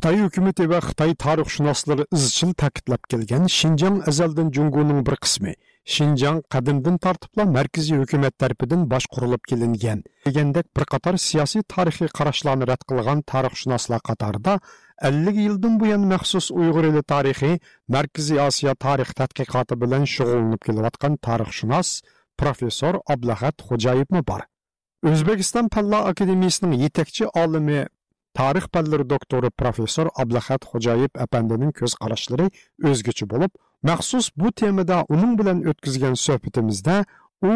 Xitoy hukumati va Xitoy tarixshunoslari izchil ta'kidlab kelgan shinjang azaldan Jungoning bir qismi. shinjang qadimdan tortibla markaziy hukumat tarafidan boshqurilib kelingan. Degandek bir qator siyosiy tarixiy qarashlarni rad qilgan tarixshunoslar qatorida 50 yildan buyon maxsus Uyg'ur eli tarixi Markaziy Osiyo tarix tadqiqoti bilan shug'ullanib kelayotgan tarixshunos professor Ablahat Xo'jayevmi bor. O'zbekiston Fanlar akademiyasining yetakchi olimi tarix fanlari doktori professor ablahat xo'jayev apandining ko'z qarashlari o'zgacha bo'lib maxsus bu temada uning bilan o'tkazgan suhbatimizda u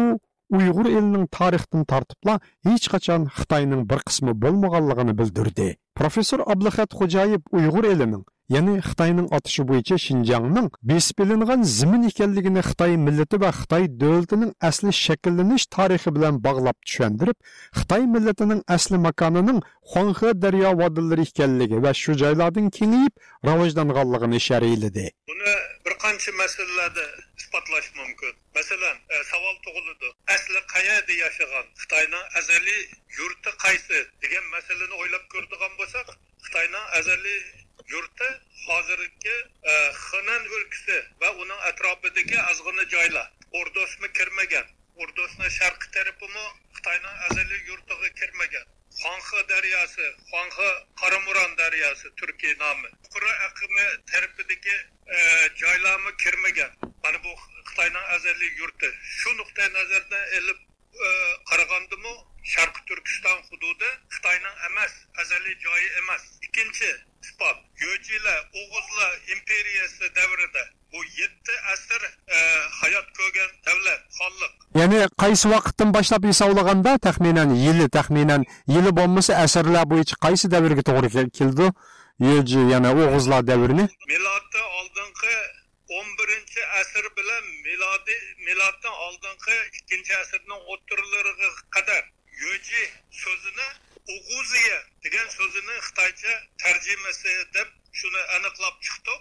uyg'ur elining tarixdan tortibla hech qachon xitoyning bir qismi bo'lmaganligini bildirdi. Professor ablahat xo'jayev uyg'ur elining ya'ni xitoyning otishi bo'yicha shinjongning besib zimin ekanligini xitoy millati va xitoy davlatining asli shakllanish tarixi bilan bog'lab tushundirib xitoy millatining asli makonining xuanxe daryo vodillari ekanligi va shu joylardan kengayib rivojlanganligini sharhladi buni bir qancha masalalarda isbotlash mumkin. Masalan e, savol tug'iladi asli qayerda yashagan xitoyning azaliy yurti qaysi degan masalani o'ylab ko'radigan bo'lsak xitoyning azaliy yurti hozirgi e, xinan o'lkasi va uning atrofidagi ozg'ina joylar. Ordosmi kirmagan. Ordosni sharqi tarafimi xitoyning azaliy yurtiga kirmagan. Xonxi daryosi xonxi qoramuron daryosi turkiy nomi. Qura aqimi tarafidagi e, joylarmi kirmagan. Mana bu xitoyning azaliy yurti. Shu nuqtai nazardan ilib e, qaragandimi sharqi turkiston hududi xitoyning emas azaliy joyi emas. Ikkinchi isbot yo'jilar o'g'izlar imperiyasi davrida bu yetti asr e, hayot ko'rgan davlat xonliq. Ya'ni qaysi vaqtdan boshlab hisoblaganda taxminan yili taxminan yili bo'lmasa asrlar bo'yicha qaysi davrga to'g'ri keldi? Yo'ji yana o'g'izlar davrini. Miloddan oldingi o'n birinchi asr bilan milodiy miloddan oldingi ikkinchi asrning o'ttirlariga qadar. Yo'ji so'zini uguziya degan so'zini xitoycha tarjimasi deb shuni aniqlab chiqdik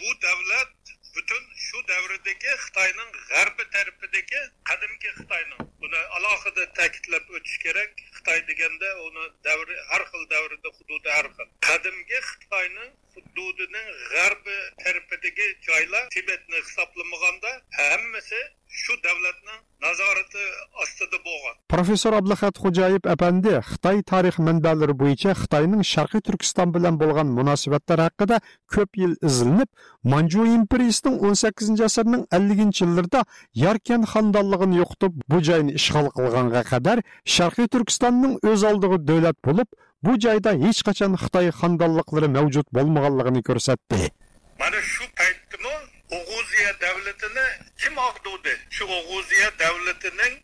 bu davlat butun shu davrdagi xitoyning g'arbi tarafidagi qadimgi xitoyning. Buni alohida ta'kidlab o'tish kerak. Xitoy deganda uni davri har xil davrda hududi har xil. Qadimgi xitoyning hududining g'arbi tarafidagi joylar tibetni hisoblamaganda hammasi shu davlatning nazorati ostida bo'lgan. Professor abduhat xo'jayev apandi xitoy tarix manbalari bo'yicha xitoyning sharqiy turkiston bilan bo'lgan munosabatlar haqida ko'p yil izlanib manju imperiyasining o'n sakkizinchi asrning elliginchi yillarida yarkan xandonligini yo'qotib bu joyni ishg'ol qilganga qadar sharqiy turkistonning o'z oldig'i davlat bo'lib bu joyda hech qachon xitoy xandonliqlari mavjud bo'lmaganligini ko'rsatdi. Mana shu paytdimi o'g'uziya davlatini kim og'duvdi? Shu o'g'uziya davlatining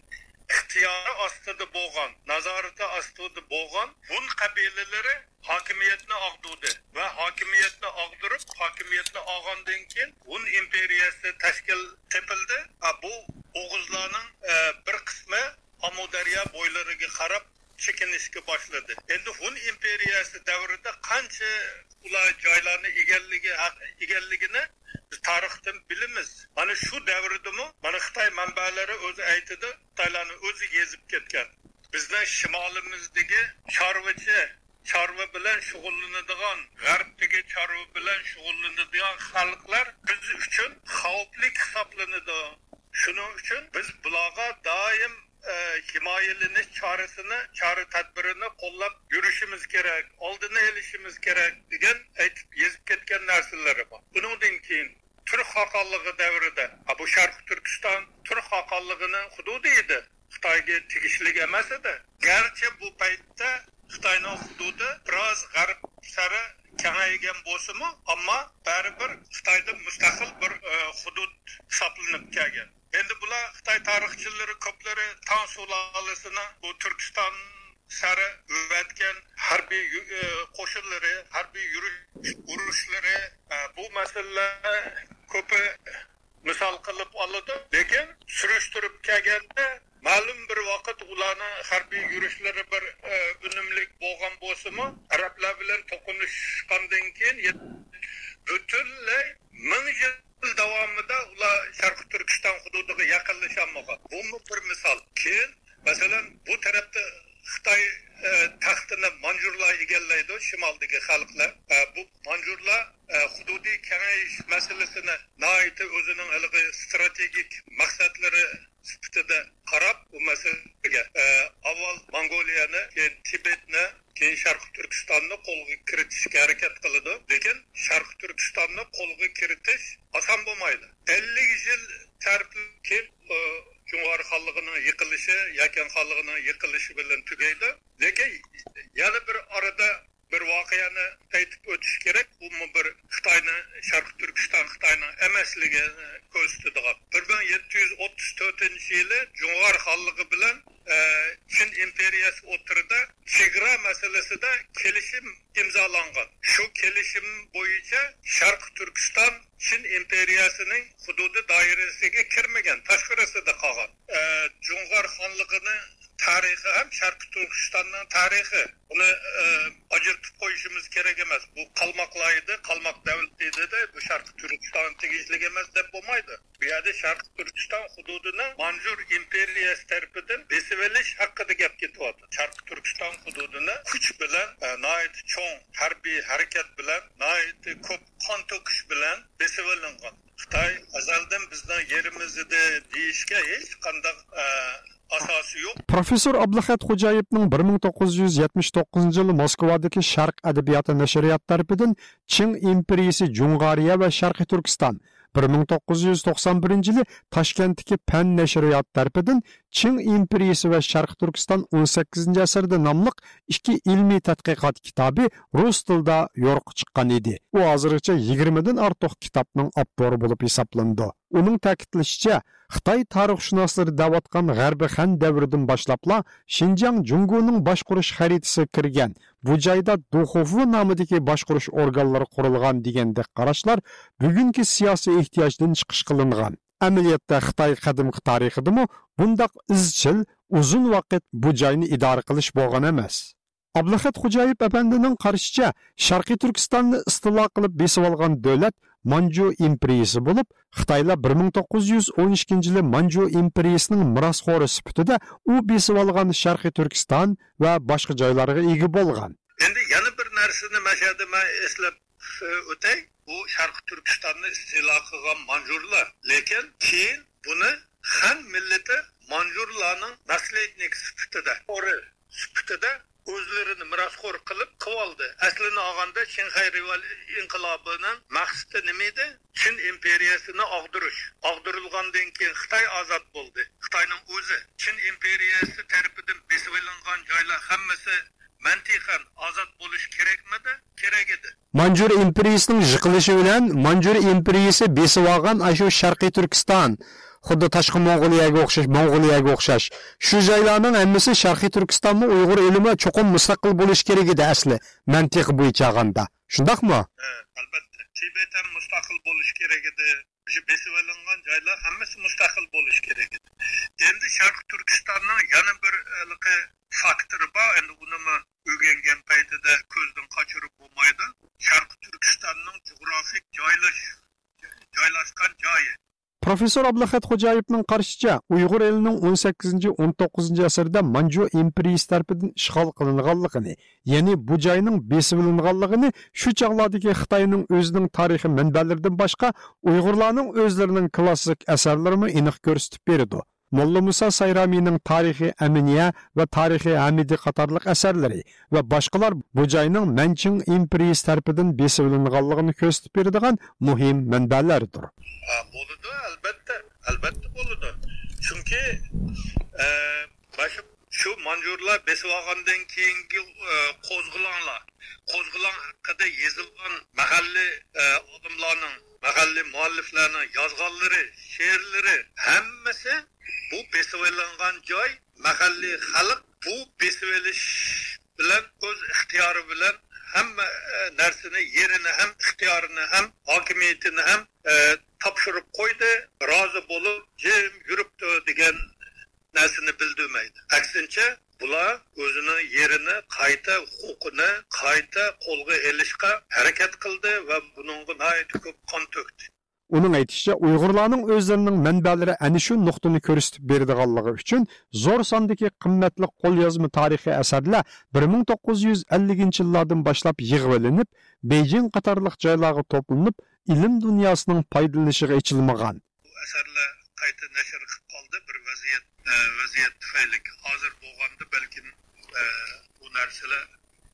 ixtiyori ostida bo'lgan nazorati ostida bo'lgan bun qabilalari hokimiyatni og'duvdi va hokimiyatni og'dirib hokimiyatni olgandan keyin un imperiyasi tashkil tepildi. Bu o'g'izlarning e, bir qismi amudaryo bo'ylariga qarab chekinishga boshladi. Siyasi davrida qancha ular joylarni egalligi egalligini biz tarixdan bilamiz. Mana shu davridami mana xitoy manbalari o'zi aytadi xitoylarni o'zi yezib ketgan. Bizni shimolimizdagi chorvachi chorva bilan shug'ullanadigan g'arbdagi chorva bilan shug'ullanadigan xalqlar biz uchun xavfli hisoblanadi. Shuning uchun biz bularga doim himoyalanish chorasini chora tadbirini qo'llab yurishimiz kerak oldini olishimiz kerak degan aytib yezib ketgan narsalari bor. Bundan keyin turk xoqonligi davrida bu sharq turkiston turk xoqonligini hududi edi xitoyga tegishli emas edi. Garchi bu paytda xitoyning hududi biroz g'arb sari kengaygan bo'lsimi ammo baribir xitoyda mustaqil bir e, hudud hisoblanib kelgan. Endi bular xitoy tarixchilari ko'plari tang sulolasining bu turkiston sari o'tgan harbiy e, qo'shinlari harbiy yurish urushlari e, bu masalalar ko'pi misol qilib oladi. Lekin surishtirib kelganda boshlanmagan bu bir misol. Keyin masalan bu tarafda xitoy e, taxtini manjurlar egallaydi shimoldagi xalqlar. E, bu manjurlar e, hududiy kengayish masalasini noiti o'zining ilgi strategik maqsadlari sifatida qarab bu masalaga avval mongoliyani keyin tibetni keyin sharqi turkistonni qo'lga kiritishga harakat qiladi lekin sharqi turkistonni qo'lga kiritish oson bo'lmaydi. Ellik yil tarkib Cumhur e, xonligini yiqilishi Yakan xonligini yiqilishi bilan tugaydi. Lekin yana bir orada bir voqeani aytib o'tish kerak. Bu bir xitoyni sharqi turkiston xitoyni emasligini ko'rsatadigan bir ming yetti yuz o'ttiz to'rtinchi yili jung'ar xonligi bilan E, chin imperiyasi o'tirida chegara masalasida kelishim imzolangan. Shu kelishim bo'yicha sharqi turkiston chin imperiyasining hududi doirasiga kirmagan tashqarisida qolgan. E, Jo'g'or xonligini tarixi ham sharqiy turkistonni tarixi. Uni e, ajratib qo'yishimiz kerak emas. Bu qalmoqlar edi qalmoq davlat edida bu sharqiy turkiston tegishli emas deb bo'lmaydi. Bu yerda sharqiy turkiston hududini manjur imperiyasi tarafidan besib olish haqida gap ketyapti. Sharqiy turkiston hududini kuch bilan e, noit cho'ng harbiy harakat bilan ko'p qon to'kish bilan besib olingan xitoy azaldan bizning yerimizda deyishga hech qanday e, asosi yo'q. Professor ablahat xo'jayevning bir ming to'qqiz yuz yetmish to'qqizinchi yili moskvadagi sharq adabiyoti nashriyati tarafidan chin imperiyasi jung'ariya va sharqiy turkiston bir ming to'qqiz yuz to'qson birinchi yili toshkentdagi pan nashriyot tarafidan chin İmperiyası va Şarkı turkiston o'n sakkizinchi asrda iki ikki ilmiy tadqiqot kitobi rus tilida yo'riq chiqqan edi. U hozirgacha yigirmadan ortiq kitobning avtori bo'lib hisoblandi. Uning ta'kidlashicha xitoy tarixshunoslari davatqan g'arbiy xan davridan boshlabla Xinjiang jungoning boshqurish xaritasi kirgan. Bu joyda duxofu nomidagi boshqurish organlari qurilgan degandek qarashlar bugungi siyosiy ehtiyojdan chiqish qilingan. Amaliyotda xitoy qadimgi tarixidami? Bundoq izchil uzun vaqt bu joyni idora qilish bo'lgan emas. Ablahat xo'jayev apandining qarashicha sharqiy turkistonni istilo qilib besib olgan davlat manju imperiyasi bo'lib xitoylar bir ming to'qqiz yuz o'n ikkinchi yili manju imperiyasining mirosxo'ri sifatida u besib olgan sharqiy turkiston va boshqa joylarga ega bo'lgan. Endi yana bir narsani mana man eslab E, o'tay. Bu sharqi turkistonni istilo qilgan manjurlar. Lekin keyin buni xan millati manjurlarning naslednik sifatida sifatida o'zlarini mirosxo'r qilib qilib oldi. Aslini olganda shanxay inqilobining maqsadi nima edi? Chin imperiyasini og'dirish. Og'dirilgandan keyin xitoy ozod bo'ldi. Xitoyning o'zi chin imperiyasi tarafidan besib olingan joylar hammasi mantiqan ozod bo'lishi kerakmidi? Kerak edi. Manjur imperiyasining yiqilishi bilan manjur imperiyasi besib olgan shu sharqiy turkiston xuddi tashqi mo'g'uliyaga o'xshash mo'g'uliyaga o'xshash. Shu joylarning hammasi sharqiy turkistonmi uyg'ur ilmi cho'qim mustaqil bo'lishi kerak edi asli mantiq bo'yicha olganda shundoqmi albatta. Tibet ham mustaqil bo'lishi kerak edi. Besib olingan joylar hammasi mustaqil bo'lishi kerak edi. Endi sharqi turkistonning yana bir faktori bor. Endi uni өзгерген пайтыда көзден қачырып болмайды. Шарқы Түркістанның жографик жайлаш, жайлашқан жайы. Профессор Аблахат Хожаевның қаршыча, Уйғур елінің 18-19 асырда Манжу империясы тарапынан işğal қылынғанлығыны, яғни bu жайның бесілінғанлығыны шу ке Қытайдың өзінің тарихи мінбәлерден башқа Уйғурларның өзлерінің классик әсерлерін анық көрсетіп береді. Molla Musa Sayramining tarixiy Aminiya va tarixiy Hamidi qatorliq asarlari va boshqalar bu joyning Manching imperiyasi tarafidan besib olinganligini ko'rsatib beradigan muhim manbalardir. Bo'ladi, albatta, albatta bo'ladi. Chunki e, shu manjurlar besib olgandan keyingi e, qo'zg'olonlar, qo'zg'olon haqida yozilgan mahalliy e, odamlarning mahalliy mualliflarning yozganlari, she'rlari hammasi bu besivelangan joy mahalliy xalq bu besivelish bilan o'z ixtiyori bilan hamma e, narsani yerini ham ixtiyorini ham hokimiyatini ham e, topshirib qo'ydi. Rozi bo'lib jim yuribdi degan narsani bildirmaydi. Aksincha bular o'zini yerini qayta huquqini qayta qo'lga ilishga harakat qildi va bunga ko'p qon to'kdi. Uning aytishicha uyg'urlarning o'zlarining manbalari ana shu nuqtani ko'rsatib beradiganligi uchun zo'r sondagi qimmatli qo'lyozma tarixiy asarlar bir ming to'qqiz yuz elliginchi yillardan boshlab yig'ib olinib bejing qatorliq joylarga to'planib ilm dunyosining foydalanishiga ichilmagan bu asarlar qayta nashr qilib qoldi bir vaziyat vaziyat tufayli hozir bo'lganda balkim bu narsalar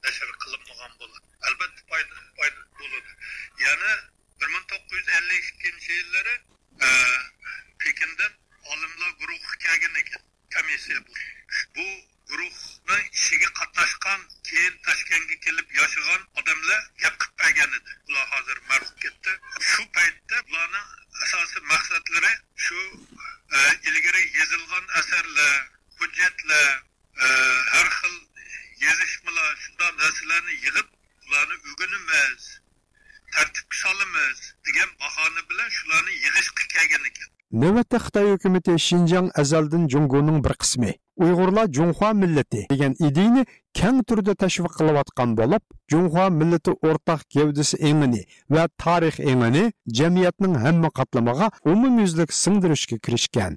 nashr qilinmagan bo'ladi albatta foyda bo'ladi yana bir ming to'qqiz yuz ellik ikkinchi yillari e, pekindan olimlar guruhi kelgan ekan komissiya bu bu guruhni ishiga qatnashgan keyin toshkentga kelib yashagan odamlar solamiz degan bahona bilan shularni yig'ishga kelgan ekan. Navbatda xitoy hukumati shinjang azaldan jungoning bir qismi uyg'urlar junxua millati degan ideyni keng turda tashviq qilayotgan bo'lib junxua millati o'rtaq gavdisi engini va tarix engini jamiyatning hamma qatlamiga umumyuzlik singdirishga kirishgan.